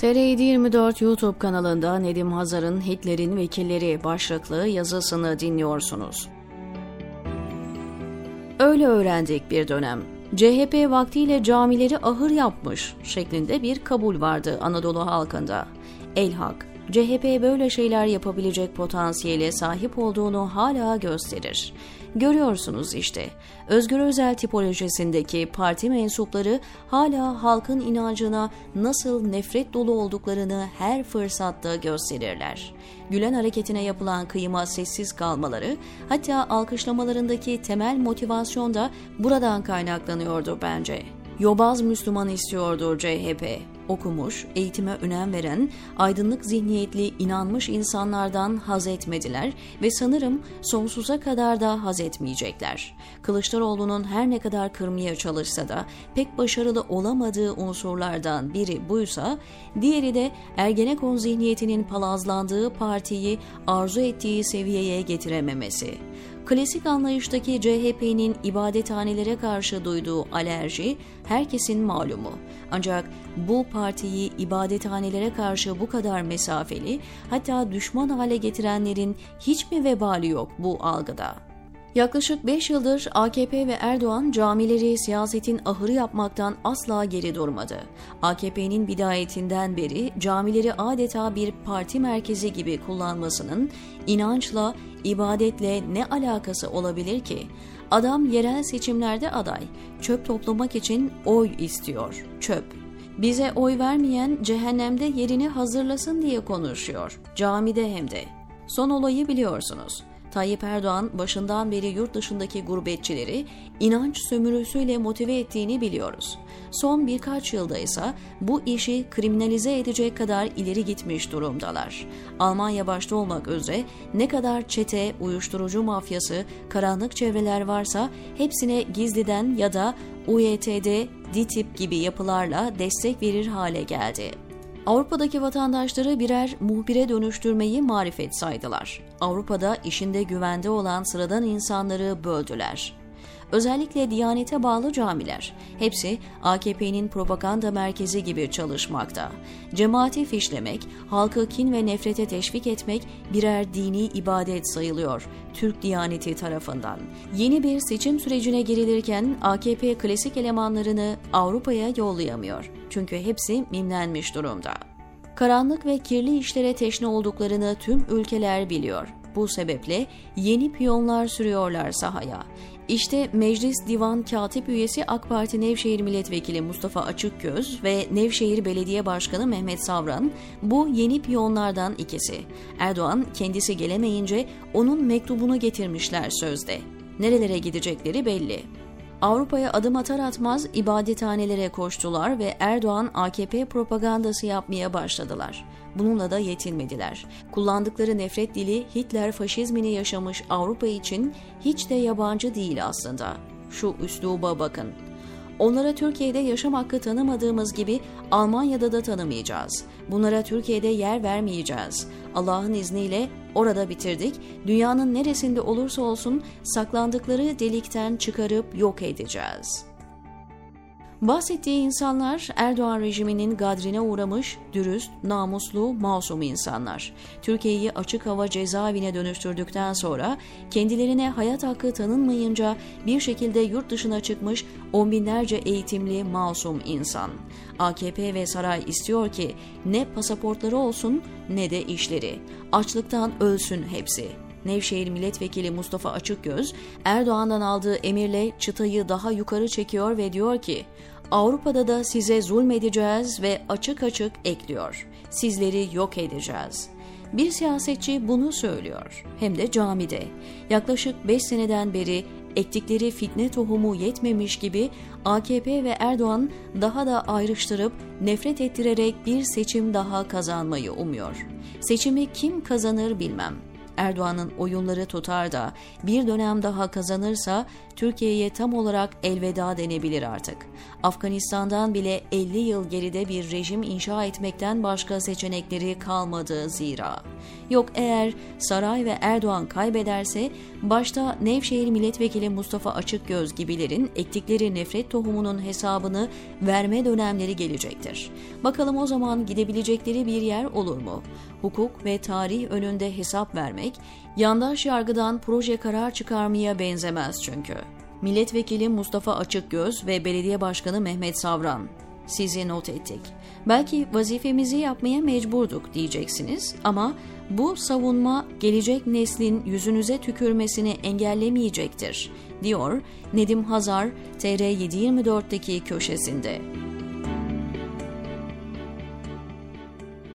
TR724 YouTube kanalında Nedim Hazar'ın Hitler'in Vekilleri başlıklı yazısını dinliyorsunuz. Öyle öğrendik bir dönem. CHP vaktiyle camileri ahır yapmış şeklinde bir kabul vardı Anadolu halkında. Elhak, CHP böyle şeyler yapabilecek potansiyele sahip olduğunu hala gösterir. Görüyorsunuz işte. Özgür Özel tipolojisindeki parti mensupları hala halkın inancına nasıl nefret dolu olduklarını her fırsatta gösterirler. Gülen hareketine yapılan kıyıma sessiz kalmaları, hatta alkışlamalarındaki temel motivasyon da buradan kaynaklanıyordu bence. Yobaz Müslüman istiyordu CHP okumuş, eğitime önem veren, aydınlık zihniyetli, inanmış insanlardan haz etmediler ve sanırım sonsuza kadar da haz etmeyecekler. Kılıçdaroğlu'nun her ne kadar kırmaya çalışsa da pek başarılı olamadığı unsurlardan biri buysa, diğeri de Ergenekon zihniyetinin palazlandığı partiyi arzu ettiği seviyeye getirememesi. Klasik anlayıştaki CHP'nin ibadethanelere karşı duyduğu alerji herkesin malumu. Ancak bu partiyi ibadethanelere karşı bu kadar mesafeli, hatta düşman hale getirenlerin hiç mi vebali yok bu algıda? Yaklaşık 5 yıldır AKP ve Erdoğan camileri siyasetin ahırı yapmaktan asla geri durmadı. AKP'nin bidayetinden beri camileri adeta bir parti merkezi gibi kullanmasının inançla, ibadetle ne alakası olabilir ki? Adam yerel seçimlerde aday, çöp toplamak için oy istiyor, çöp. Bize oy vermeyen cehennemde yerini hazırlasın diye konuşuyor, camide hem de. Son olayı biliyorsunuz. Tayyip Erdoğan başından beri yurt dışındaki gurbetçileri inanç sömürüsüyle motive ettiğini biliyoruz. Son birkaç yılda ise bu işi kriminalize edecek kadar ileri gitmiş durumdalar. Almanya başta olmak üzere ne kadar çete, uyuşturucu mafyası, karanlık çevreler varsa hepsine gizliden ya da UYT'de, DİTİP gibi yapılarla destek verir hale geldi. Avrupa'daki vatandaşları birer muhbire dönüştürmeyi marifet saydılar. Avrupa'da işinde güvende olan sıradan insanları böldüler. Özellikle Diyanete bağlı camiler. Hepsi AKP'nin propaganda merkezi gibi çalışmakta. Cemaati fişlemek, halkı kin ve nefrete teşvik etmek birer dini ibadet sayılıyor Türk Diyaneti tarafından. Yeni bir seçim sürecine girilirken AKP klasik elemanlarını Avrupa'ya yollayamıyor. Çünkü hepsi mimlenmiş durumda. Karanlık ve kirli işlere teşne olduklarını tüm ülkeler biliyor. Bu sebeple yeni piyonlar sürüyorlar sahaya. İşte Meclis Divan Katip Üyesi AK Parti Nevşehir Milletvekili Mustafa Açıkgöz ve Nevşehir Belediye Başkanı Mehmet Savran bu yeni piyonlardan ikisi. Erdoğan kendisi gelemeyince onun mektubunu getirmişler sözde. Nerelere gidecekleri belli. Avrupa'ya adım atar atmaz ibadethanelere koştular ve Erdoğan AKP propagandası yapmaya başladılar. Bununla da yetinmediler. Kullandıkları nefret dili Hitler faşizmini yaşamış Avrupa için hiç de yabancı değil aslında. Şu üsluba bakın. Onlara Türkiye'de yaşam hakkı tanımadığımız gibi Almanya'da da tanımayacağız. Bunlara Türkiye'de yer vermeyeceğiz. Allah'ın izniyle orada bitirdik. Dünyanın neresinde olursa olsun saklandıkları delikten çıkarıp yok edeceğiz.'' Bahsettiği insanlar Erdoğan rejiminin gadrine uğramış, dürüst, namuslu, masum insanlar. Türkiye'yi açık hava cezaevine dönüştürdükten sonra kendilerine hayat hakkı tanınmayınca bir şekilde yurt dışına çıkmış on binlerce eğitimli masum insan. AKP ve saray istiyor ki ne pasaportları olsun ne de işleri. Açlıktan ölsün hepsi. Nevşehir Milletvekili Mustafa Açıkgöz, Erdoğan'dan aldığı emirle çıtayı daha yukarı çekiyor ve diyor ki, Avrupa'da da size zulmedeceğiz ve açık açık ekliyor. Sizleri yok edeceğiz. Bir siyasetçi bunu söylüyor. Hem de camide. Yaklaşık 5 seneden beri ektikleri fitne tohumu yetmemiş gibi AKP ve Erdoğan daha da ayrıştırıp nefret ettirerek bir seçim daha kazanmayı umuyor. Seçimi kim kazanır bilmem. Erdoğan'ın oyunları tutar da bir dönem daha kazanırsa Türkiye'ye tam olarak elveda denebilir artık. Afganistan'dan bile 50 yıl geride bir rejim inşa etmekten başka seçenekleri kalmadı zira. Yok eğer saray ve Erdoğan kaybederse başta Nevşehir Milletvekili Mustafa Açıkgöz gibilerin ektikleri nefret tohumunun hesabını verme dönemleri gelecektir. Bakalım o zaman gidebilecekleri bir yer olur mu? Hukuk ve tarih önünde hesap vermek, yandaş yargıdan proje karar çıkarmaya benzemez çünkü. Milletvekili Mustafa Açıkgöz ve Belediye Başkanı Mehmet Savran sizi not ettik. Belki vazifemizi yapmaya mecburduk diyeceksiniz ama bu savunma gelecek neslin yüzünüze tükürmesini engellemeyecektir, diyor Nedim Hazar TR724'deki köşesinde.